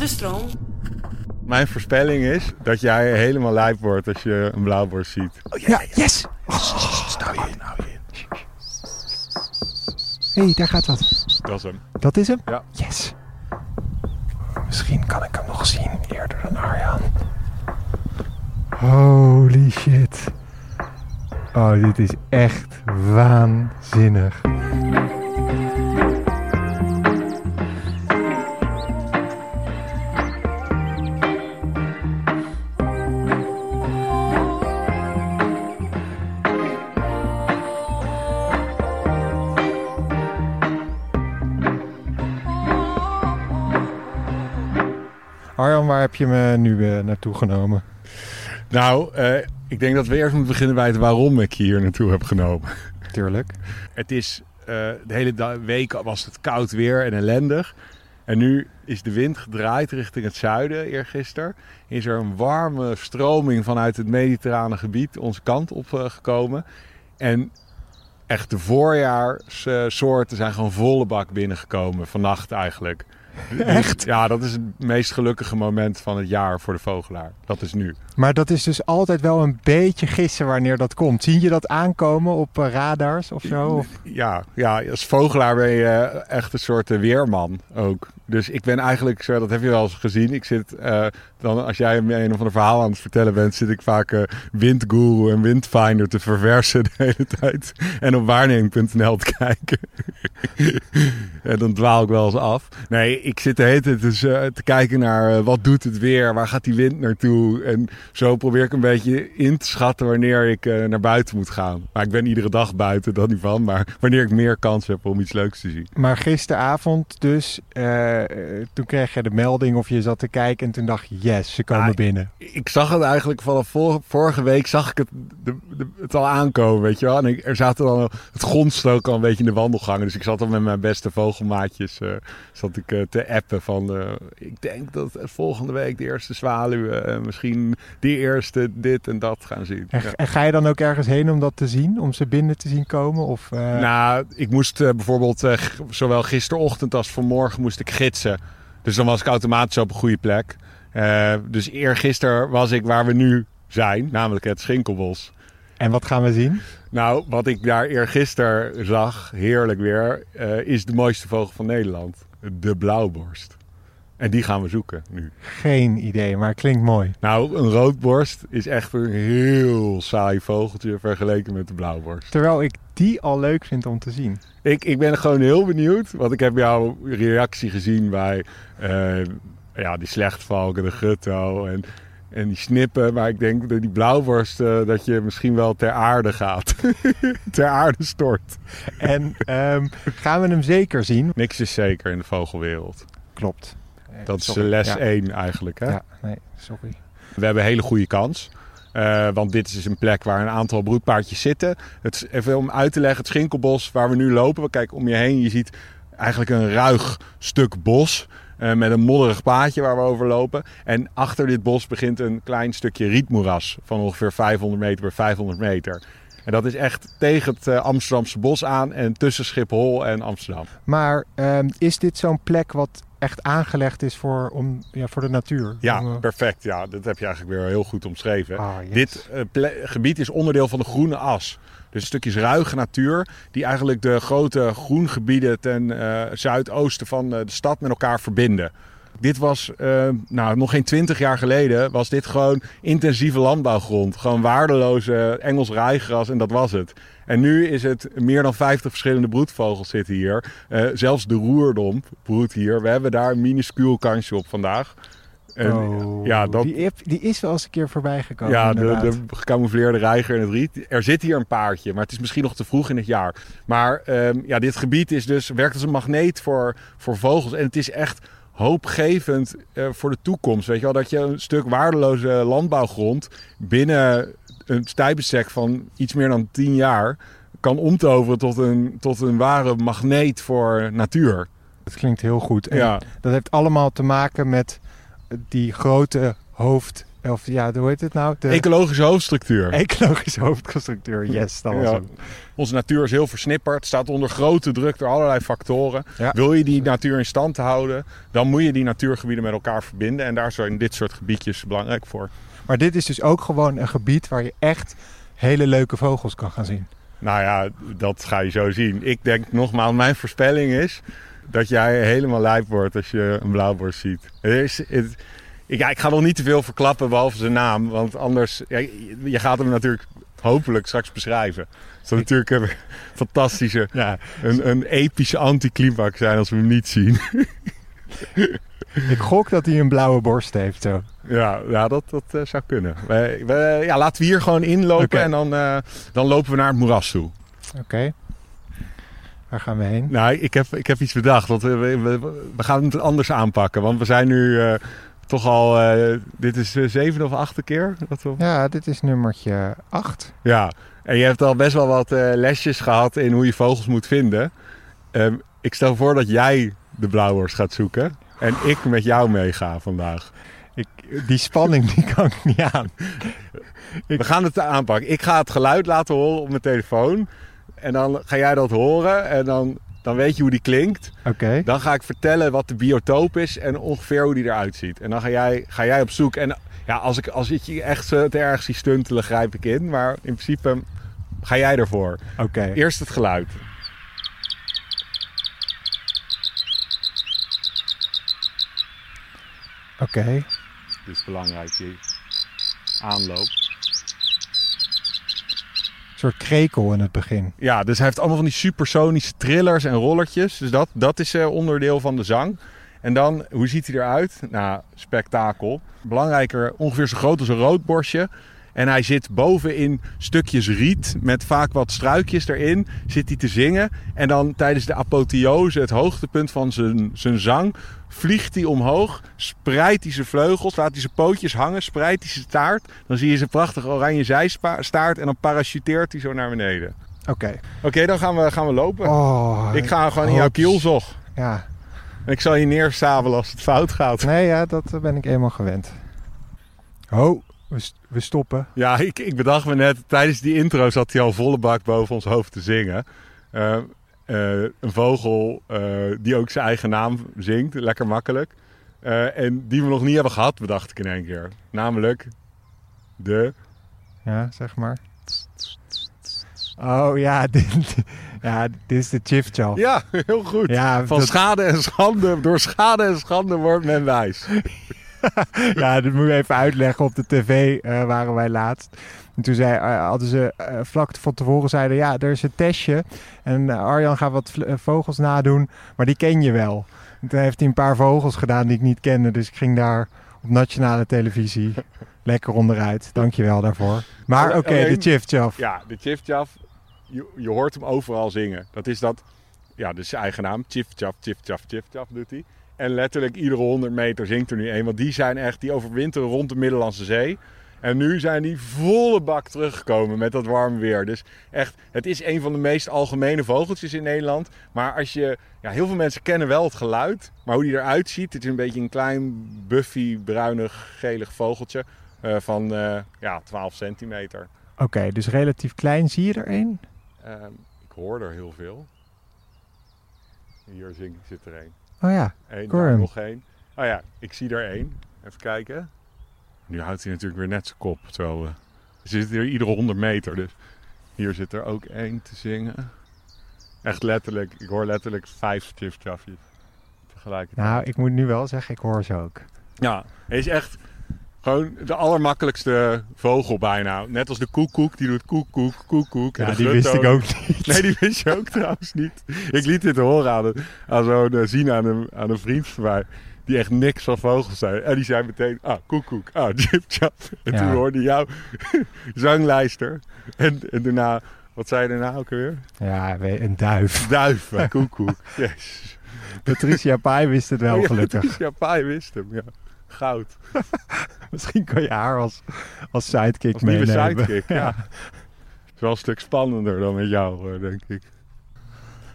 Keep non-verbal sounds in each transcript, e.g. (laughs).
de stroom. Mijn voorspelling is dat jij helemaal lijp wordt als je een blauwborst ziet. Ja, yes! Nou je in, nou je in. Hé, hey, daar gaat wat. Dat is hem. Dat is hem? Ja. Yes. Misschien kan ik hem nog zien eerder dan Arjan. Holy shit. Oh, dit is echt waanzinnig. Waar heb je me nu eh, naartoe genomen? Nou, eh, ik denk dat we eerst moeten beginnen bij het waarom ik je hier naartoe heb genomen. Tuurlijk. Het is, eh, de hele week was het koud weer en ellendig. En nu is de wind gedraaid richting het zuiden, eergisteren. Is er een warme stroming vanuit het mediterrane gebied onze kant op gekomen. En echt de voorjaarssoorten zijn gewoon volle bak binnengekomen, vannacht eigenlijk. Echt? Ja, dat is het meest gelukkige moment van het jaar voor de vogelaar. Dat is nu. Maar dat is dus altijd wel een beetje gissen wanneer dat komt. Zie je dat aankomen op eh, radars of zo? Of- Ja, ja, als vogelaar ben je eh, echt een soort eh, weerman ook. Dus ik ben eigenlijk, zo, dat heb je wel eens gezien. Ik zit, dan, als jij me een of ander verhaal aan het vertellen bent, zit ik vaak eh Windguru en Windfinder te verversen (laughs) de hele tijd. En op waarneming.nl te kijken. (laughs) en dan dwaal ik wel eens af. Nee, ik zit de hele tijd dus, eh, te kijken naar eh, wat doet het weer, waar gaat die wind naartoe. En zo probeer ik een beetje in te schatten wanneer ik naar buiten moet gaan. Maar ik ben iedere dag buiten, dat niet van. Maar wanneer ik meer kans heb om iets leuks te zien. Maar gisteravond dus, toen kreeg je de melding of je zat te kijken en toen dacht je, yes, ze komen Ah, binnen. Ik zag het eigenlijk vanaf vor- vorige week zag ik het, de, de- het al aankomen, weet je wel. En ik, er zaten al, het grondstook al een beetje in de wandelgangen. Dus ik zat al met mijn beste vogelmaatjes eh, zat ik, eh, te appen van... eh, ik denk dat volgende week de eerste zwaluwen, misschien die eerste dit en dat gaan zien. En, Ja. en ga je dan ook ergens heen om dat te zien? Om ze binnen te zien komen? Of, Nou, ik moest bijvoorbeeld zowel gisterochtend als vanmorgen moest ik gidsen. Dus dan was ik automatisch op een goede plek. Eh, dus eergisteren was ik waar we nu zijn, namelijk het Schinkelbos. En wat gaan we zien? Nou, wat ik daar eergisteren zag, heerlijk weer, eh, is de mooiste vogel van Nederland. De blauwborst. En die gaan we zoeken nu. Geen idee, maar het klinkt mooi. Nou, een roodborst is echt een heel saai vogeltje vergeleken met de blauwborst. Terwijl ik die al leuk vind om te zien. Ik, ik ben gewoon heel benieuwd, want ik heb jouw reactie gezien bij eh, ja, die slechtvalken, de gutto en, en die snippen. Maar ik denk dat die blauwborst, eh, dat je misschien wel ter aarde gaat. (laughs) ter aarde stort. En ehm, gaan we hem zeker zien? Niks is zeker in de vogelwereld. Klopt. Eh, Dat is sorry. les Ja. 1 eigenlijk. Hè? Ja, nee, sorry. We hebben een hele goede kans. Eh, want dit is dus een plek waar een aantal broedpaardjes zitten. Het, is- even om uit te leggen, het Schinkelbos waar we nu lopen. We kijken om je heen. Je ziet eigenlijk een ruig stuk bos. Eh, met een modderig paadje waar we over lopen. En achter dit bos begint een klein stukje rietmoeras. Van ongeveer 500 meter bij 500 meter. En dat is echt tegen het eh, Amsterdamse bos aan. En tussen Schiphol en Amsterdam. Maar ehm, is dit zo'n plek wat echt aangelegd is voor, om, ja, voor de natuur? Ja, Om, eh, perfect. Ja, dat heb je eigenlijk weer heel goed omschreven. ah, yes. Dit gebied is onderdeel van de groene as. Dus stukjes ruige natuur die eigenlijk de grote groengebieden ten eh, zuidoosten van eh, de stad met elkaar verbinden. Dit was, eh, nou nog geen twintig jaar geleden, was dit gewoon intensieve landbouwgrond. Gewoon waardeloze Engels rijgras en dat was het. En nu is het meer dan 50 verschillende broedvogels zitten hier. Zelfs de roerdomp broedt hier. We hebben daar een minuscuul kansje op vandaag. En, Oh, ja, dat, die, die is wel eens een keer voorbij gekomen. ja, de, de gecamoufleerde reiger in het riet. Er zit hier een paardje, maar het is misschien nog te vroeg in het jaar. Maar ehm, ja, dit gebied is dus, werkt als een magneet voor, voor vogels. En het is echt hoopgevend eh, voor de toekomst. Weet je wel, dat je een stuk waardeloze landbouwgrond binnen een tijdsbestek van iets meer dan 10 jaar kan omtoveren tot een, tot een ware magneet voor natuur. Dat klinkt heel goed. En Ja. Dat heeft allemaal te maken met die grote hoofd of ja, hoe heet het nou? De Ecologische hoofdstructuur. ecologische hoofdstructuur. (laughs) Yes, dat was Ja. Onze natuur is heel versnipperd, staat onder grote druk door allerlei factoren. Ja. Wil je die natuur in stand houden, dan moet je die natuurgebieden met elkaar verbinden. En daar zijn dit soort gebiedjes belangrijk voor. Maar dit is dus ook gewoon een gebied waar je echt hele leuke vogels kan gaan zien. Nou ja, dat ga je zo zien. Ik denk nogmaals, mijn voorspelling is dat jij helemaal lijp wordt als je een blauwborst ziet. Is, het, ik, ja, ik ga nog niet te veel verklappen behalve zijn naam, want anders, ja, je gaat hem natuurlijk hopelijk straks beschrijven. Het zou natuurlijk een (laughs) fantastische, Ja, een, een epische anticlimax zijn als we hem niet zien. (laughs) ik gok dat hij een blauwe borst heeft zo. Ja, ja dat, dat eh, zou kunnen. Ja, laten we hier gewoon inlopen en dan, eh, dan lopen we naar het moeras toe. Oké. Waar gaan we heen? Nou, ik heb, ik heb iets bedacht. Want we, we, gaan het anders aanpakken. Want we zijn nu eh, toch al... eh, dit is de zevende of achtste keer? Dat we... Ja, dit is nummertje 8. Ja. En je hebt al best wel wat eh, lesjes gehad in hoe je vogels moet vinden. Ehm, ik stel voor dat jij de blauwers gaat zoeken. En ik met jou meega vandaag. Ik, die spanning die kan ik niet aan. Ik- We gaan het aanpakken. Ik ga het geluid laten horen op mijn telefoon. En dan ga jij dat horen. En dan, dan weet je hoe die klinkt. Oké. Dan ga ik vertellen wat de biotoop is en ongeveer hoe die eruit ziet. En dan ga jij, ga jij op zoek. En ja, als ik, als ik je echt eh, te erg zie stuntelen, grijp ik in. Maar in principe ga jij ervoor. Oké. Eerst het geluid. Oké. Dit is belangrijk, die aanloop. Soort krekel in het begin. Ja, dus hij heeft allemaal van die supersonische trillers en rollertjes. Dus dat, dat is eh, onderdeel van de zang. En dan, hoe ziet hij eruit? Nou, spektakel. Belangrijker, ongeveer zo groot als een roodborstje. En hij zit boven in stukjes riet met vaak wat struikjes erin. Zit hij te zingen. En dan tijdens de apotheose, het hoogtepunt van zijn, zijn zang, vliegt hij omhoog. Spreidt hij zijn vleugels, laat hij zijn pootjes hangen, spreidt hij zijn staart. Dan zie je zijn prachtige oranje zijstaart en dan parachuteert hij zo naar beneden. Oké. Oké, dan gaan we, gaan we lopen. Oh. ik ga gewoon in jouw kielzog. Ja. En ik zal je neerstabelen als het fout gaat. Nee, ja, dat ben ik eenmaal gewend. Oh, we, st- we stoppen. Ja, ik, ik bedacht me net, tijdens die intro zat hij al volle bak boven ons hoofd te zingen. Eh, eh, een vogel eh, die ook zijn eigen naam zingt, lekker makkelijk. En die we nog niet hebben gehad, bedacht ik in één keer. Namelijk de... Ja, zeg maar. Oh ja, (laughs) dit, ja, dit is de Chifchal. Ja, heel goed. Ja, Van dat- schade en schande, door schade en schande wordt men wijs. (laughs) (laughs) ja, dat moet je even uitleggen. Op de tv eh, waren wij laatst. En toen zei, eh, hadden ze eh, vlak van tevoren zeiden, ja, er is een testje. En Arjan gaat wat vogels nadoen, maar die ken je wel. En toen heeft hij een paar vogels gedaan die ik niet kende. Dus ik ging daar op nationale televisie (laughs) lekker onderuit. Dankjewel daarvoor. Maar oké, Alleen- de Chifchaf. Ja, de Chifchaf, je, je hoort hem overal zingen. Dat is dat, ja, dus zijn eigen naam. Chifchaf, Chifchaf, Chifchaf doet hij. En letterlijk iedere 100 meter zingt er nu één. Want die zijn echt, die overwinteren rond de Middellandse Zee. En nu zijn die volle bak teruggekomen met dat warme weer. Dus echt, het is een van de meest algemene vogeltjes in Nederland. Maar als je, ja, heel veel mensen kennen wel het geluid. Maar hoe die eruit ziet, het is een beetje een klein, buffy, bruinig, gelig vogeltje. eh, van eh, ja, 12 centimeter. Oké, dus relatief klein. Zie je er één? Ehm, ik hoor er heel veel. Hier zit er één. Oh ja, Eén, daar nog één. Oh ja, ik zie er één. Even kijken. Nu houdt hij natuurlijk weer net zijn kop. Terwijl we... Er zit hier iedere 100 meter. Dus hier zit er ook één te zingen. Echt letterlijk. Ik hoor letterlijk vijf chifchafjes. Tegelijkertijd. nou, ik moet nu wel zeggen, ik hoor ze ook. Ja, hij is echt gewoon de allermakkelijkste vogel bijna. Net als de koekoek. Die doet koekoek, koekoek. Ja, die wist ik ook niet. (laughs) Nee, die wist je ook trouwens niet. Ik liet dit horen aan, een- aan zo'n eh, zien aan een, aan een vriend van mij. Die echt niks van vogels zei. En die zei meteen, ah, koekoek, ah, (laughs) chip chap. En Ja. toen hoorde jou (laughs) zanglijster. En, en daarna, wat zei je daarna ook weer? Ja, een duif. Duif, koekoek. Yes. Patricia Pai wist het wel, ja, gelukkig. Ja, paai wist hem, ja. Goud. (laughs) Misschien kan je haar als, als sidekick Als nieuwe meenemen. sidekick, ja. (laughs) Is wel een stuk spannender dan met jou, denk ik.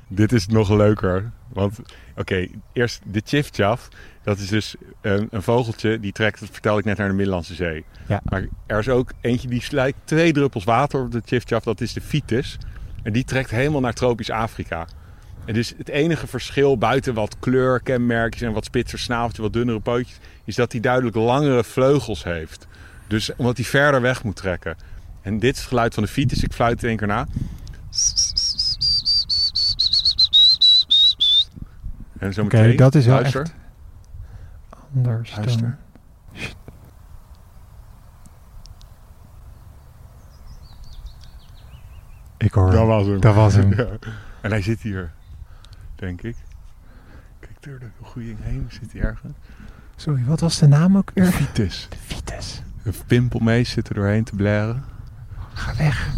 Dit is nog leuker. Want, oké, eerst de chifchaf. Dat is dus een, een vogeltje die trekt, dat vertelde ik net, naar de Middellandse Zee. Ja. Maar er is ook eentje die slijkt twee druppels water op de chifchaf. Dat is de Vitis. En die trekt helemaal naar tropisch Afrika. Dus het enige verschil buiten wat kleurkenmerkjes en wat spitser snaveltje, wat dunnere pootjes, is dat hij duidelijk langere vleugels heeft. Dus omdat hij verder weg moet trekken. En dit is het geluid van de Vitis. Ik fluit het één keer na. En zo Oké, meteen. dat is wel luister. echt anders dan... Luister. Ik hoor Dat was hem. Dat was hem. (laughs) Ja. En hij zit hier, denk ik. Kijk door de begroeiing heen, zit hij ergens. Sorry, wat was de naam ook weer? Vitis. De Vitus. Een pimpelmees zit er doorheen te blaren. Ga weg.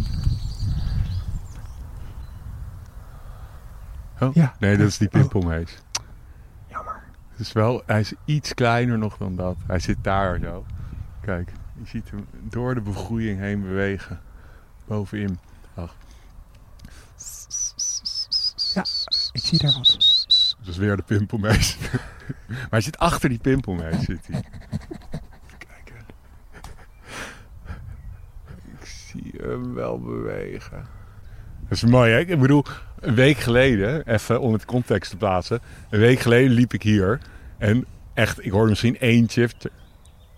Oh, Ja. nee, dat is die Oh. pimpelmees. Jammer. Het is wel, hij is iets kleiner nog dan dat. Hij zit daar zo. Kijk, je ziet hem door de begroeiing heen bewegen. Bovenin. Ach. Ja, ik zie daar wat. Dat is weer de pimpelmees. (laughs) maar hij zit achter die pimpelmees. Zit hij. Even kijken. Ik zie hem wel bewegen. Dat is mooi, hè? Ik bedoel, een week geleden, even om het context te plaatsen. Een week geleden liep ik hier. En echt, ik hoorde misschien één chif.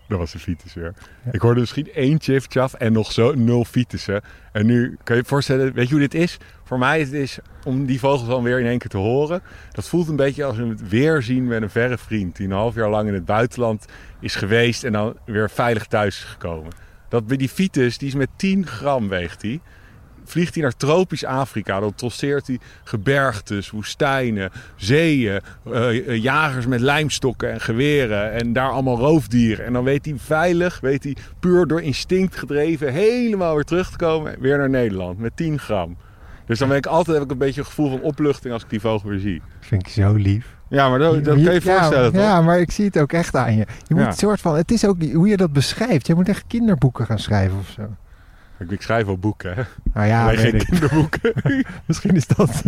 Dat was de Vitus weer. Ja. Ik hoorde misschien één chif en nog zo nul Vitussen. En nu kan je je voorstellen, weet je hoe dit is? Voor mij is het is om die vogels dan weer in één keer te horen. Dat voelt een beetje als een het weerzien met een verre vriend. Die een half jaar lang in het buitenland is geweest en dan weer veilig thuis is gekomen. Dat bij die Vitus, die is met 10 gram weegt die. Vliegt hij naar tropisch Afrika, dan trosseert hij gebergtes, woestijnen, zeeën, eh, eh, jagers met lijmstokken en geweren en daar allemaal roofdieren. En dan weet hij veilig, weet hij puur door instinct gedreven, helemaal weer terug te komen, weer naar Nederland met 10 gram. Dus dan ben ik altijd heb ik een beetje een gevoel van opluchting als ik die vogel weer zie. Vind ik zo lief. Ja, maar dat, dat kan je je voorstellen ja, toch? ja, maar ik zie het ook echt aan je. Je moet Ja. een soort van... Het is ook niet- hoe je dat beschrijft. Je moet echt kinderboeken gaan schrijven of zo. Ik, ik schrijf wel boeken, hè? Nou ja, Alleen weet geen ik. (laughs) kinderboeken. (laughs) misschien is dat...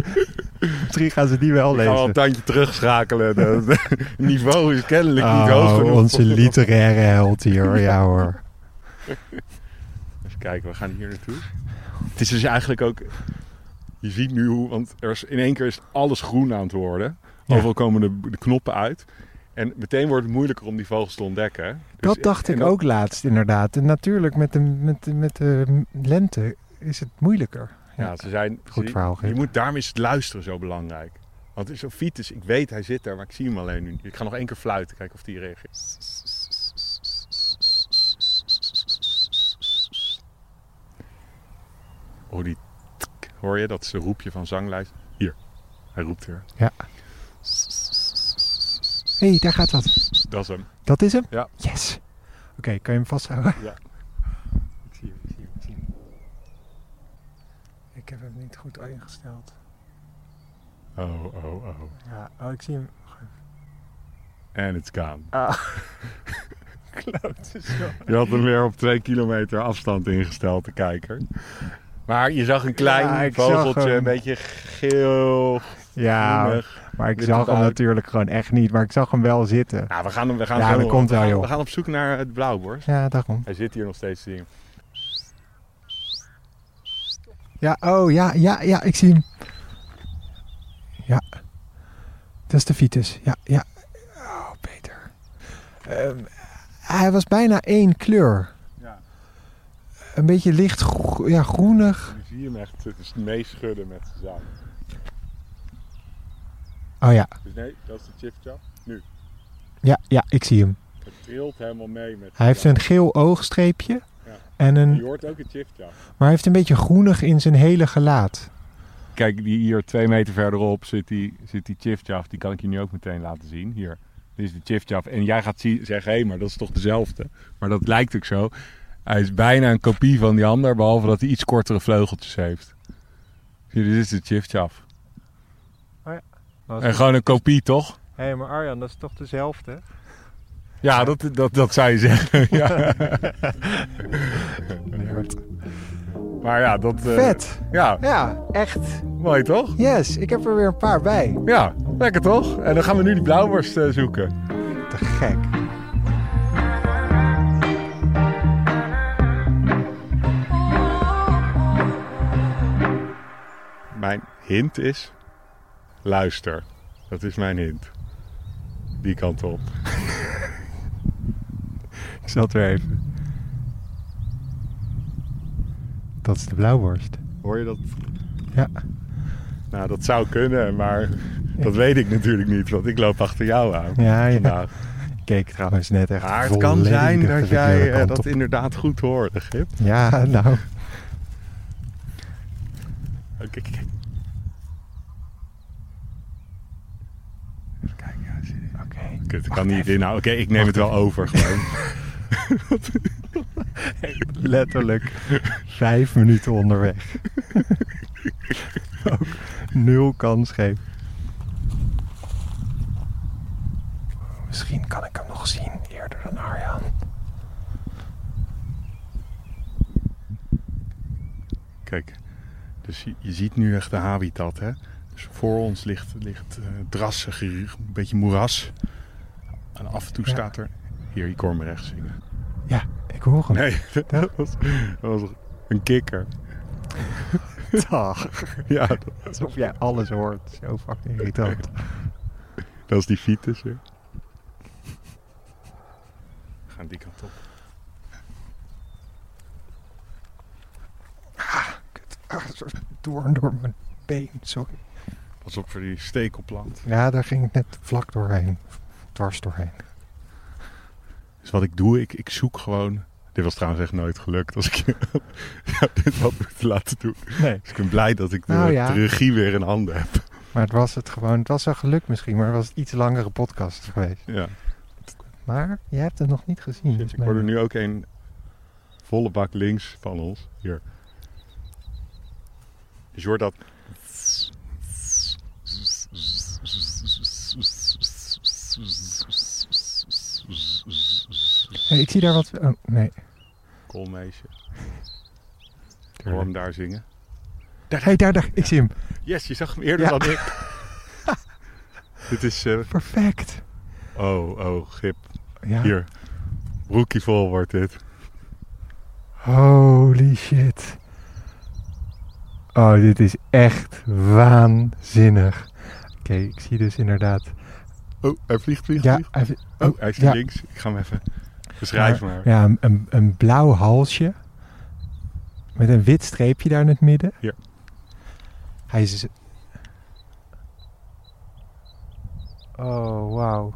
misschien gaan ze die wel Ik ga wel een lezen. tandje terugschakelen. (laughs) Het niveau is kennelijk niet Oh, hoog genoeg. onze literaire held hier. Ja hoor. Even kijken, we gaan hier naartoe. Het is dus eigenlijk ook... Je ziet nu hoe... Want er is, in één keer is alles groen aan het worden. Overal komen de, de knoppen uit. En meteen wordt het moeilijker om die vogels te ontdekken. Dus- Dat dacht ik ook laatst inderdaad. En natuurlijk met de, met, de- met de lente is het moeilijker. Ja, ze zijn... Goed ze- verhaal, Je moet, daarom is het luisteren zo belangrijk. Want zo'n Vitus, ik weet hij zit daar, maar ik zie hem alleen nu. Ik ga nog één keer fluiten, kijken of hij reageert. Oh, die... Hoor je? Dat is een roepje van zanglijst. Hier, hij roept weer. Hé, hey, daar gaat wat. Dat is hem. Dat is hem? Ja. Yes. Oké, kan je hem vasthouden? Ja. Ik zie hem, ik zie hem, ik zie hem. Ik heb hem niet goed ingesteld. Oh, oh, oh. Ja, oh, ik zie hem. En it's gone. Ah. (laughs) Klote zo. Je had hem weer op twee kilometer afstand ingesteld, de kijker. Maar je zag een klein Ja, vogeltje, een beetje geel, Ja, maar ik zag hem natuurlijk gewoon echt niet. Maar ik zag hem wel zitten. Nou, we gaan, hem- we gaan, Ja, dat komt we wel, gaan- joh. We gaan op zoek naar het blauwborst. Ja, daarom. Hij zit hier nog steeds te zien. Ja, oh ja, ja, ja, ik zie hem. Ja. Dat is de Vitus. Ja, ja. Oh, Peter. Ehm, hij was bijna één kleur. Ja. Een beetje licht gro- ja, groenig. Je hem echt het is meeschudden met zijn zang. Oh ja. Dus nee, dat is de chipchap. Nu, Ja, ja, ik zie hem. het trilt helemaal mee met Hij heeft een geel oogstreepje. Ja. En Je een, hoort ook een chipchap. maar hij heeft een beetje groenig in zijn hele gelaat. Kijk, die hier twee meter verderop zit die, zit die chifchaf. Die kan ik je nu ook meteen laten zien. Hier, dit is de chifchaf. En jij gaat zie- zeggen, hé, maar dat is toch dezelfde? Maar dat lijkt ook zo. Hij is bijna een kopie van die ander, behalve dat hij iets kortere vleugeltjes heeft. Zie je, dit is de chifchaf. En gewoon een kopie, toch? Hé, hey, maar Arjan, dat is toch dezelfde? Ja, dat, dat, dat zou je zeggen. (laughs) ja. Maar ja, dat... eh, Vet. Ja, Ja, echt. mooi toch? Yes, ik heb er weer een paar bij. Ja, lekker toch? En dan gaan we nu die blauwworst eh, zoeken. Te gek. Mijn hint is... Luister. Dat is mijn hint. Die kant op. (laughs) Ik zal het weer even. Dat is de blauwworst. Hoor je dat? Ja. Nou, dat zou kunnen, maar (laughs) dat weet ik natuurlijk niet. Want ik loop achter jou aan Ja, ja. Ik keek trouwens net echt Maar het kan zijn dat jij eh, dat op. inderdaad goed hoorde, Gip. Ja, nou. Oh, Kijk, kijk. Even kijken, ja, zit in. Oké. Kut, ik Wacht kan niet inhouden. Oké, ik neem het wel over gewoon. (laughs) Letterlijk vijf minuten onderweg. (laughs) Ook nul kans geven. Misschien kan ik hem nog zien eerder dan Arjan. Kijk, dus je, je ziet nu echt de habitat, hè? Dus voor ons ligt, ligt eh, drassig, een beetje moeras. En af en toe Ja. staat er... Hier, ik hoor me rechts zingen. Ja, ik hoor hem. Nee, (laughs) dat was, dat was een kikker. (laughs) Dag. Ja, dat, (laughs) Alsof jij alles hoort. Zo fucking irritant. dat is die Vitus weer. We gaan die kant op. Kut. Ah, een soort doorn door mijn been. Sorry. Pas op voor die stekelplant. Ja, daar ging ik net vlak doorheen. Dwars doorheen. Dus wat ik doe, ik, ik zoek gewoon... Dit was trouwens echt nooit gelukt als ik je (laughs) ja, dit had moeten laten doen. Nee. Dus ik ben blij dat ik de, Nou ja. de regie weer in handen heb. Maar het was het gewoon. Het was wel geluk misschien, maar het was een iets langere podcast geweest. Ja. Maar jij hebt het nog niet gezien. Shit, ik hoor er nu ook een volle bak links van ons. Hier. Dus je hoort dat... Hey, ik zie daar wat... Oh, nee. Koolmeisje. Ik hoor hem daar zingen. Hé, hey, daar, daar. Ik zie hem. Yes, je zag hem eerder Ja. dan ik. (laughs) Dit is... eh, Perfect. oh, oh, Gip. Ja. Hier. Broekie vol wordt dit. Holy shit. Oh, dit is echt waanzinnig. Oké, ik zie dus inderdaad... Oh, hij vliegt, vliegt, Ja, vliegt. hij, Oh, hij is ja. links. Ik ga hem even... Beschrijf maar. Ja, een, een, een blauw halsje. Met een wit streepje daar in het midden. Hier. Hij is... Oh, wauw.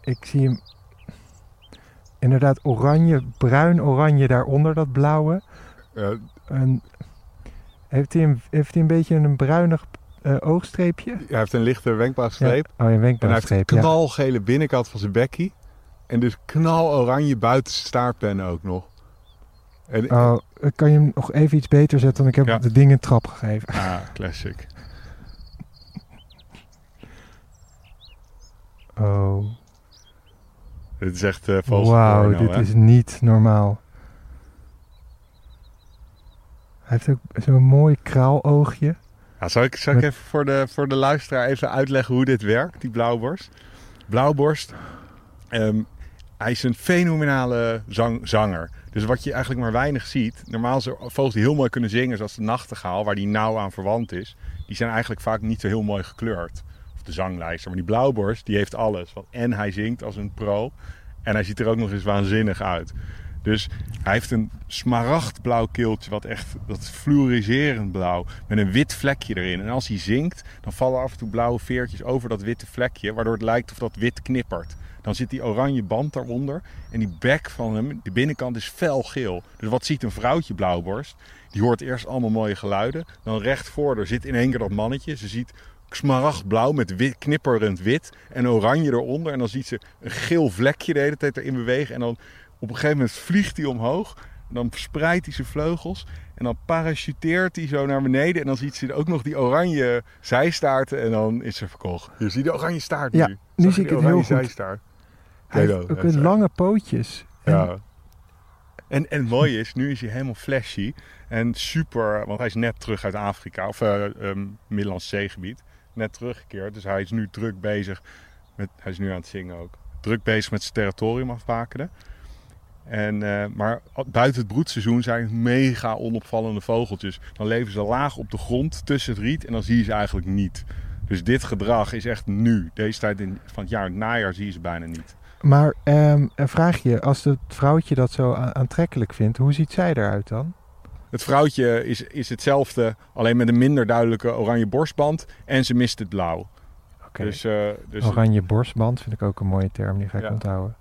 Ik zie hem... Inderdaad oranje, bruin-oranje daaronder, dat blauwe. En heeft, hij een, heeft hij een beetje een bruinig eh, oogstreepje? hij heeft een lichte wenkbrauwstreep. Ja. Oh, een En hij heeft wenkbrauwstreep, ja. knalgele binnenkant van zijn bekkie. En dus knaloranje buiten zijn staartpennen ook nog. En, Oh, kan je hem nog even iets beter zetten? Want ik heb Ja. de ding een trap gegeven. Ah, classic. (laughs) Oh, Dit is echt uh, wauw, dit hè? is niet normaal. Hij heeft ook zo'n mooi kraaloogje. Ja, zal ik, zal ik even voor de, voor de luisteraar even uitleggen hoe dit werkt, die blauwborst? Blauwborst, ehm, hij is een fenomenale zang, zanger. Dus wat je eigenlijk maar weinig ziet. Normaal zijn vogels die heel mooi kunnen zingen, zoals de nachtegaal, waar die nauw aan verwant is. Die zijn eigenlijk vaak niet zo heel mooi gekleurd. Of de zanglijster. Maar die blauwborst, die heeft alles. En hij zingt als een pro. En hij ziet er ook nog eens waanzinnig uit. Dus hij heeft een smaragdblauw keeltje, wat echt, dat is fluoriserend blauw, met een wit vlekje erin. En als hij zingt, dan vallen af en toe blauwe veertjes over dat witte vlekje, waardoor het lijkt of dat wit knippert. Dan zit die oranje band daaronder en die bek van hem, de binnenkant is felgeel. Dus wat ziet een vrouwtje blauwborst? Die hoort eerst allemaal mooie geluiden, dan recht voor er zit in één keer dat mannetje. Ze ziet smaragdblauw met wit, knipperend wit en oranje eronder. En dan ziet ze een geel vlekje de hele tijd erin bewegen en dan op een gegeven moment vliegt hij omhoog. En dan verspreidt hij zijn vleugels. En dan parachuteert hij zo naar beneden. En dan ziet ze ook nog die oranje zijstaarten. En dan is ze verkocht. Je ziet de oranje staart nu. Ja, nu Zag zie ik het heel goed. zijstaart. Hij heeft ook een lange pootjes. En Ja, En, en het mooie is, nu is hij helemaal flashy en super, want hij is net terug uit Afrika, of uh, um, Middellandse zeegebied, net teruggekeerd. Dus hij is nu druk bezig met, hij is nu aan het zingen ook, druk bezig met zijn territorium afbakenen. En, uh, maar buiten het broedseizoen zijn het mega onopvallende vogeltjes. Dan leven ze laag op de grond tussen het riet en dan zie je ze eigenlijk niet. Dus dit gedrag is echt nu. Deze tijd in, van het jaar, het najaar, zie je ze bijna niet. Maar um, een vraagje, als het vrouwtje dat zo aantrekkelijk vindt, hoe ziet zij eruit dan? Het vrouwtje is, is hetzelfde, alleen met een minder duidelijke oranje borstband en ze mist het blauw. Okay. Dus, uh, dus oranje borstband vind ik ook een mooie term, die ga ik ja. onthouden.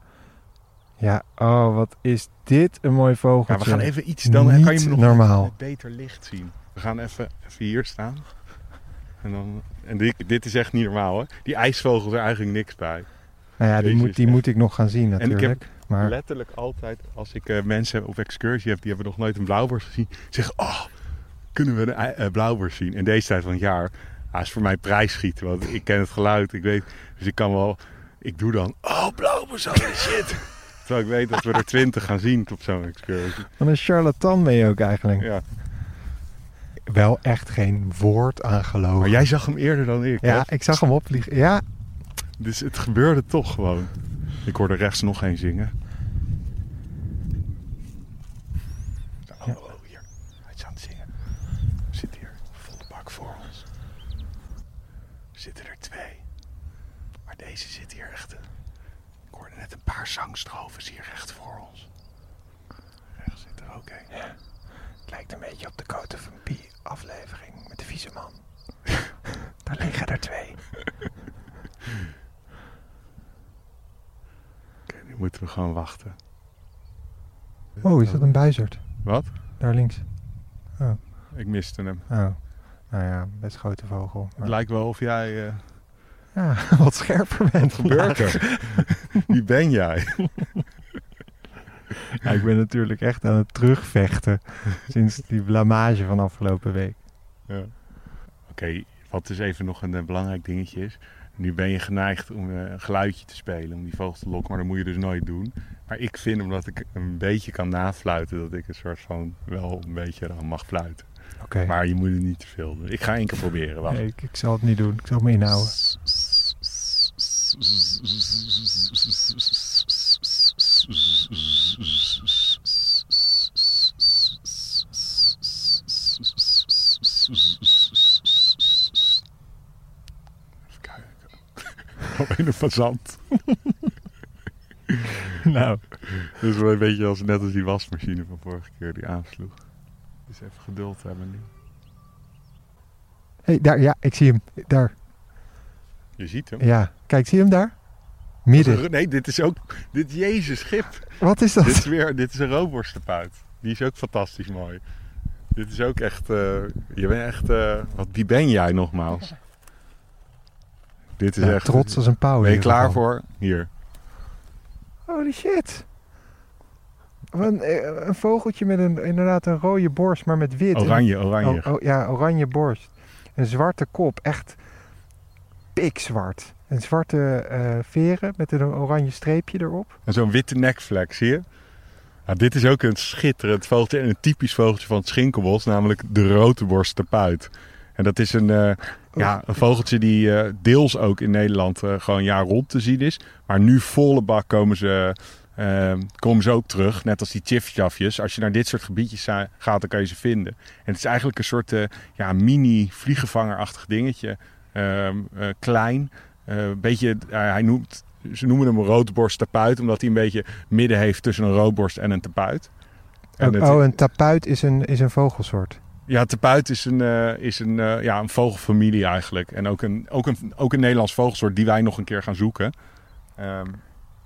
Ja, oh, wat is dit een mooi vogeltje. Ja, we gaan even iets, dan Niet kan je me nog normaal. beter licht zien. We gaan even, even hier staan. En, dan, en dit, dit is echt niet normaal hoor. Die ijsvogels er eigenlijk niks bij. Nou ja, die, moet, die moet ik nog gaan zien natuurlijk. En ik heb maar... letterlijk altijd, als ik uh, mensen op excursie heb die hebben nog nooit een blauwborst gezien, zeggen: Oh, kunnen we een uh, blauwborst zien? In deze tijd van het jaar. Ah, is voor mij prijsschieten, want ik ken het geluid. Ik weet, dus ik kan wel. Ik doe dan: Oh, blauwborst, holy (laughs) shit. Terwijl ik weet dat we er twintig gaan zien op zo'n excursie. Wat een charlatan ben je ook eigenlijk. Ja. Wel echt geen woord aan geloven. Maar jij zag hem eerder dan ik. Ja, hè? ik zag hem opvliegen. Ja. Dus het gebeurde toch gewoon. Ik hoorde rechts nog een zingen. Oh, oh, hier. Hij is aan het zingen. Er zit hier volle bak voor ons. Er zitten er twee. Maar deze zit hier echt. Ik hoorde net een paar zangstrofen hier recht voor ons. Rechts zit er ook een. Ja. Het lijkt een beetje op de Cote van Pie aflevering met de vieze man. (laughs) Daar liggen er twee. Oké, nu moeten we gewoon wachten. Oh, is dat een buizerd? Wat? Daar links. Oh. Ik miste hem. Oh. Nou ja, best grote vogel. Het lijkt wel of jij... Uh, ja, (laughs) wat scherper bent gebeurt er? (laughs) Wie ben jij? (laughs) ja, ik ben natuurlijk echt aan het terugvechten sinds die blamage van afgelopen week. Ja. Oké, okay, wat dus even nog een, een belangrijk dingetje is. Nu ben je geneigd om uh, een geluidje te spelen, om die vogels te lokken, maar dat moet je dus nooit doen. Maar ik vind, omdat ik een beetje kan nafluiten, dat ik een soort van wel een beetje dan mag fluiten. Okay. Maar je moet het niet te veel doen. Ik ga één keer proberen. Wacht. Nee, ik, ik, zal het niet doen. Ik zal me inhouden. Fazant. (laughs) nou. Dat is wel een beetje als, net als die wasmachine van vorige keer die aansloeg. Dus even geduld hebben nu. Hé, hey, daar, ja, ik zie hem. Daar. Je ziet hem? Ja. Kijk, zie je hem daar? Midden. Nee, dit is ook... Dit Jezus schip. Wat is dat? Dit is weer... Dit is een roodborstenpuit. Die is ook fantastisch mooi. Dit is ook echt... Uh, je bent echt... Uh, wat, wie ben jij nogmaals? Dit is ja, echt... Trots als een pauw. Ben je klaar voor? Hier. Holy shit. Een, een, vogeltje met een, inderdaad een rode borst, maar met wit. Oranje, oranje. Oh, oh, ja, oranje borst. Een zwarte kop, echt pikzwart. Een zwarte uh, veren met een oranje streepje erop. En zo'n witte nekvlek, zie je? Nou, dit is ook een schitterend vogeltje en een typisch vogeltje van het schinkelbos, namelijk de roodborst tapuit. En dat is een, uh, ja, een vogeltje die uh, deels ook in Nederland gewoon jaar rond te zien is. Maar nu volle bak komen ze uh, komen ze ook terug. Net als die chifchafjes. Als je naar dit soort gebiedjes gaat, dan kan je ze vinden. En het is eigenlijk een soort uh, ja, mini vliegenvangerachtig dingetje. Uh, klein. Een beetje, hij noemt, ze noemen hem een roodborst tapuit. Omdat hij een beetje midden heeft tussen een roodborst en een tapuit. En oh, het, oh, een tapuit is een, is een vogelsoort? Ja, tapuit is een, is een, ja, een vogelfamilie eigenlijk. En ook een, ook, een, ook een Nederlands vogelsoort die wij nog een keer gaan zoeken. Um,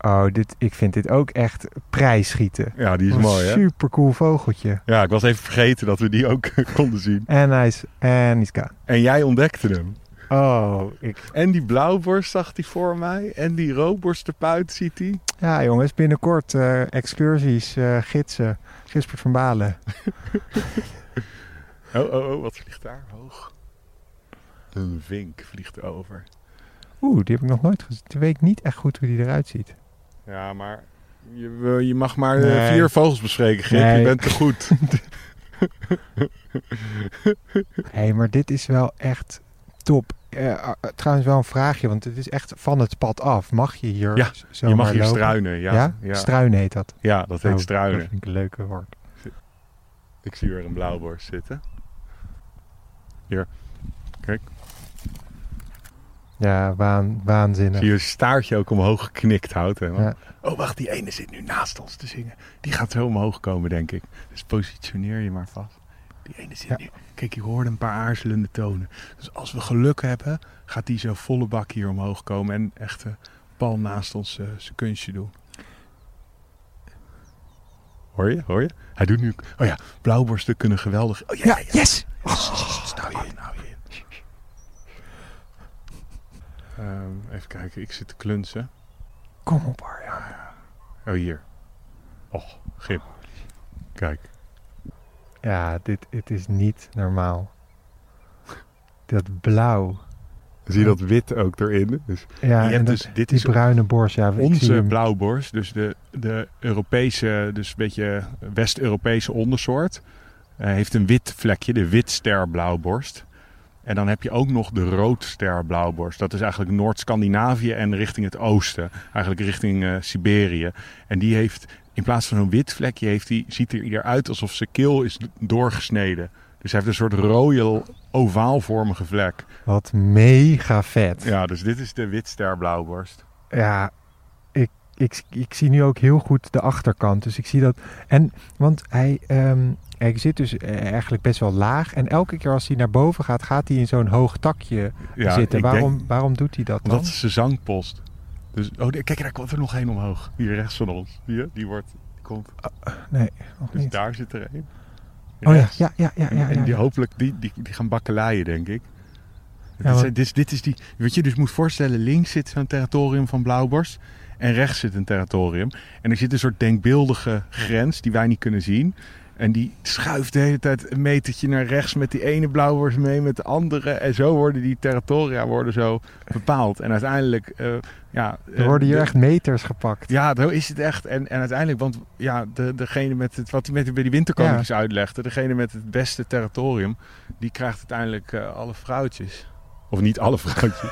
Oh, dit, ik vind dit ook echt prijsschieten. Ja, die is mooi, hè? Super cool vogeltje. Ja, ik was even vergeten dat we die ook (laughs) konden zien. En hij is, en is. En jij ontdekte hem. Oh, ik... En die blauwborst zag hij voor mij. En die roodborstenpuit ziet hij. Ja, jongens, binnenkort uh, excursies, gidsen. Gispert van Balen. (laughs) oh, oh, oh, wat vliegt daar hoog? Een vink vliegt over. Oeh, die heb ik nog nooit gezien. Ik weet niet echt goed hoe die eruit ziet. Ja, maar Je, je mag maar eh, Nee. vier vogels bespreken. Nee. Je bent te goed. (laughs) Hé, maar dit is wel echt top. Eh, ah, trouwens wel een vraagje, want het is echt van het pad af. Mag je hier Ja, je mag hier lopen? struinen. Ja, Ja? ja. Struinen heet dat. Ja, dat heet Oh, struinen. Dat vind ik een leuke woord. Ik zie weer een blauwborst zitten. Hier, kijk. Ja, waan, waanzinnig. Zie je staartje ook omhoog geknikt houdt. Hè? Ja. Oh, wacht, die ene zit nu naast ons te zingen. Die gaat zo omhoog komen, denk ik. Dus positioneer je maar vast. Die ene zit Ja. nu. Kijk, je hoorde een paar aarzelende tonen. Dus als we geluk hebben, gaat die zo volle bak hier omhoog komen. En echt pal naast ons eh, zijn kunstje doen. Hoor je? Hoor je? Hij doet nu... Oh ja, blauwborsten kunnen geweldig... Oh ja, ja, Ja, ja. yes! Nou je in, nou je in. Ehm, even kijken, ik zit te klunsen. Kom op, Arjan. Oh, hier. Oh, Gip. Kijk. Ja, dit, dit is niet normaal. Dat blauw. Zie je dat wit ook erin? Dus Ja, je en hebt dat- dus, dit die is bruine borst. Ja, ik zie onze blauwborst. Dus de, de Europese, dus een beetje West-Europese ondersoort. eh, heeft een wit vlekje, de witster blauwborst. En dan heb je ook nog de roodster blauwborst. Dat is eigenlijk Noord-Scandinavië en richting het oosten. Eigenlijk richting eh, Siberië. En die heeft, in plaats van een wit vlekje, heeft die, ziet er eruit alsof zijn keel is doorgesneden. Dus hij heeft een soort rode ovaalvormige vlek. Wat mega vet. Ja, dus dit is de witster blauwborst. Ja, ik, ik, ik zie nu ook heel goed de achterkant. Dus ik zie dat. En, want hij, ehm, hij zit dus eh, eigenlijk best wel laag. En elke keer als hij naar boven gaat, gaat hij in zo'n hoog takje Ja, zitten. Waarom, denk- waarom doet hij dat dan? Dat is zijn zangpost. Dus, oh, kijk, daar komt er nog één omhoog. Hier rechts van ons. Je? Die wordt, die komt. Nee, nog Dus niet. daar zit er één. Oh ja, ja, ja, ja. ja, en die hopelijk, die, die, die gaan bakkeleien, denk ik. Ja, dit, is, dit, is, dit is die, weet je, dus moet voorstellen, links zit zo'n territorium van Blauwborst. En rechts zit een territorium. En er zit een soort denkbeeldige grens die wij niet kunnen zien. En die schuift de hele tijd een metertje naar rechts met die ene blauwborst mee met de andere. En zo worden die territoria worden zo bepaald. En uiteindelijk, eh, ja... Er worden hier de- echt meters gepakt. ja, zo is het echt. En, en uiteindelijk, want ja, de, degene met het, wat hij met bij die winterkoninkjes uitlegde, degene met het beste territorium, die krijgt uiteindelijk eh, alle vrouwtjes. Of niet alle vrouwtjes.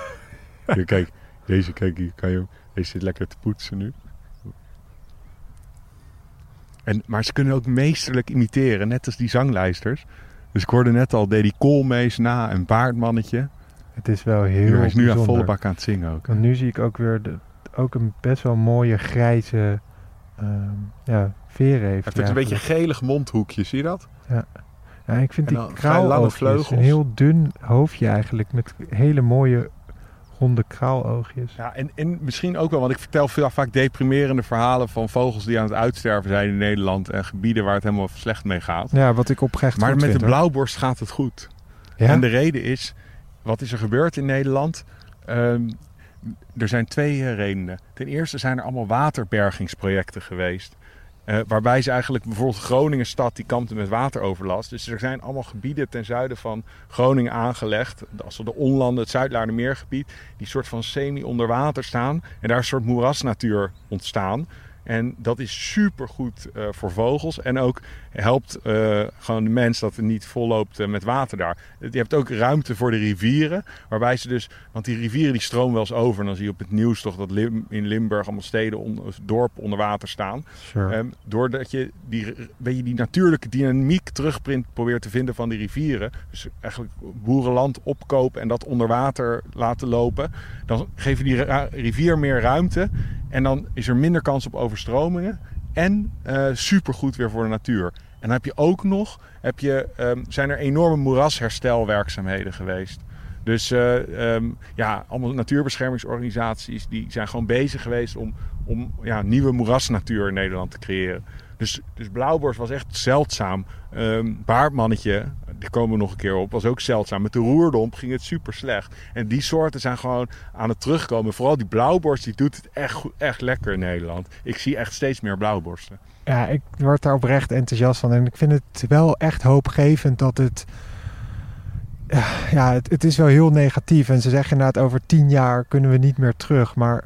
(laughs) Kijk, deze, kijk hier, kan je, deze zit lekker te poetsen nu. En, maar ze kunnen ook meesterlijk imiteren, net als die zanglijsters. Dus ik hoorde net al, deed die koolmees na, een baardmannetje. Het is wel heel hij is nu aan volle bak aan het zingen ook. Want nu zie ik ook weer de, ook een best wel mooie grijze ehm, ja, veren heeft. Hij heeft een beetje gelig mondhoekje, zie je dat? Ja, ik vind die vleugels. een heel dun hoofdje eigenlijk met hele mooie ronde kraaloogjes. Ja, en, en misschien ook wel, want ik vertel veel, vaak deprimerende verhalen van vogels die aan het uitsterven zijn in Nederland en gebieden waar het helemaal slecht mee gaat. Ja, wat ik oprecht maar met vind, de hoor. blauwborst gaat het goed. Ja? En de reden is, wat is er gebeurd in Nederland? Ehm, er zijn twee eh, redenen. Ten eerste zijn er allemaal waterbergingsprojecten geweest. Eh, waarbij ze eigenlijk bijvoorbeeld Groningen stad die kampte met wateroverlast. Dus er zijn allemaal gebieden ten zuiden van Groningen aangelegd. Als de Onlanden, het Zuidlaardermeergebied, die soort van semi onder water staan. En daar is een soort moerasnatuur ontstaan. En dat is supergoed eh voor vogels. En ook helpt eh, gewoon de mens dat het niet volloopt eh, met water daar. Je hebt ook ruimte voor de rivieren. Waarbij ze dus... Want die rivieren die stromen wel eens over. En dan zie je op het nieuws toch dat Lim- in Limburg allemaal steden, on, dorpen onder water staan. Sure. Ehm, doordat je die, weet je, die natuurlijke dynamiek terugprint probeert te vinden van die rivieren. Dus eigenlijk boerenland opkopen en dat onder water laten lopen. Dan geven die rivier meer ruimte. En dan is er minder kans op overstromingen. En eh supergoed weer voor de natuur. En dan heb je ook nog, heb je, ehm, zijn er enorme moerasherstelwerkzaamheden geweest. Dus eh, ehm, ja, allemaal natuurbeschermingsorganisaties die zijn gewoon bezig geweest om, om ja, nieuwe moerasnatuur in Nederland te creëren. Dus, dus blauwborst was echt zeldzaam. Ehm baardmannetje, daar komen we nog een keer op, was ook zeldzaam. Met de roerdomp ging het super slecht. En die soorten zijn gewoon aan het terugkomen. Vooral die blauwborst, die doet het echt, goed- echt lekker in Nederland. Ik zie echt steeds meer blauwborsten. Ja, ik word daar oprecht enthousiast van. En ik vind het wel echt hoopgevend dat het... Ja, Ja, het, het is wel heel negatief. En ze zeggen inderdaad over tien jaar kunnen we niet meer terug. Maar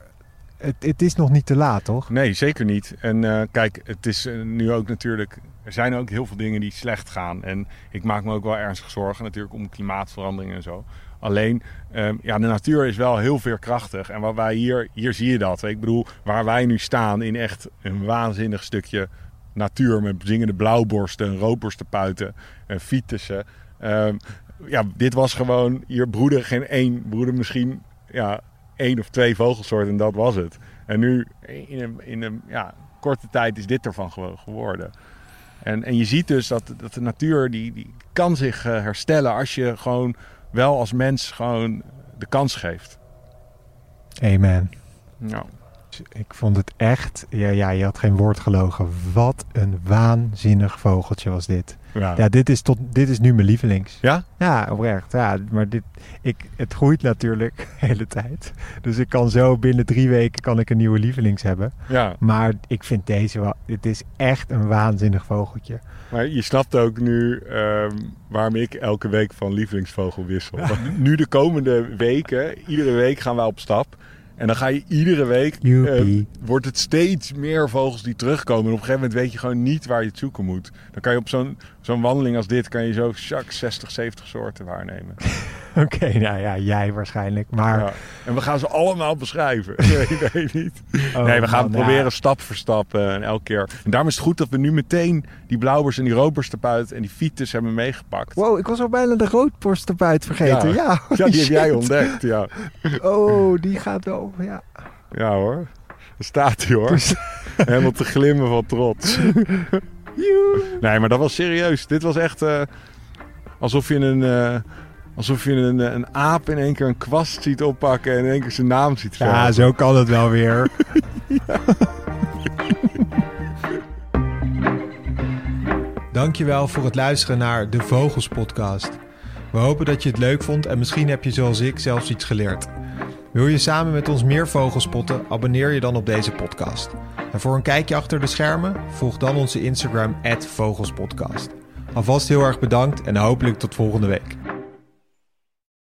het, het is nog niet te laat, toch? Nee, zeker niet. En uh, kijk, het is uh, nu ook natuurlijk. Er zijn ook heel veel dingen die slecht gaan. En ik maak me ook wel ernstig zorgen natuurlijk om klimaatverandering en zo. Alleen, um, ja, de natuur is wel heel veerkrachtig. En wat wij hier, hier zie je dat. Ik bedoel, waar wij nu staan in echt een waanzinnig stukje natuur met zingende blauwborsten, roodborstenpuiten en fietsen. Um, ja, dit was gewoon, hier broeden geen één, broeden misschien ja, één of twee vogelsoorten en dat was het. En nu, in een, in een ja, korte tijd, is dit ervan geworden. En, en je ziet dus dat, dat de natuur, die, die kan zich uh, herstellen als je gewoon wel als mens gewoon de kans geeft. Amen. Nou. Ik vond het echt, ja, ja, je had geen woord gelogen. Wat een waanzinnig vogeltje was dit. Ja, Ja, dit is, tot, dit is nu mijn lievelings. ja? Ja, oprecht. Ja, maar dit, ik, het groeit natuurlijk (laughs) de hele tijd. Dus ik kan zo binnen drie weken kan ik een nieuwe lievelings hebben. ja. Maar ik vind deze wel... Het is echt een waanzinnig vogeltje. Maar je snapt ook nu ehm, waarom ik elke week van lievelingsvogel wissel. Want nu de komende weken, iedere week gaan wij op stap. En dan ga je iedere week, eh, wordt het steeds meer vogels die terugkomen. En op een gegeven moment weet je gewoon niet waar je het zoeken moet. Dan kan je op zo'n zo'n wandeling als dit, kan je zo shak 60, 70 soorten waarnemen. (laughs) Oké, nou ja, jij waarschijnlijk. Maar Ja. En we gaan ze allemaal beschrijven. (laughs) Nee, nee, niet. Oh, nee, we gaan man, proberen ja. stap voor stap eh, en elke keer. En daarom is het goed dat we nu meteen die blauwers en die roodborstenpuit en die fiets hebben meegepakt. Wow, ik was al bijna de roodborst erbij vergeten. Ja, (laughs) Ja. die heb jij ontdekt. Ja, Oh, die gaat wel. Ja. ja hoor. Daar staat hij hoor. Helemaal te glimmen van trots. Nee, maar dat was serieus. Dit was echt eh, alsof je een, eh, alsof je een, een aap in één keer een kwast ziet oppakken en in één keer zijn naam ziet ja, verven. zo kan het wel weer. (laughs) Dankjewel voor het luisteren naar de Vogels podcast. We hopen dat je het leuk vond en misschien heb je zoals ik zelfs iets geleerd. Wil je samen met ons meer vogels spotten? Abonneer je dan op deze podcast. En voor een kijkje achter de schermen, volg dan onze Instagram @vogelspodcast. Alvast heel erg bedankt en hopelijk tot volgende week.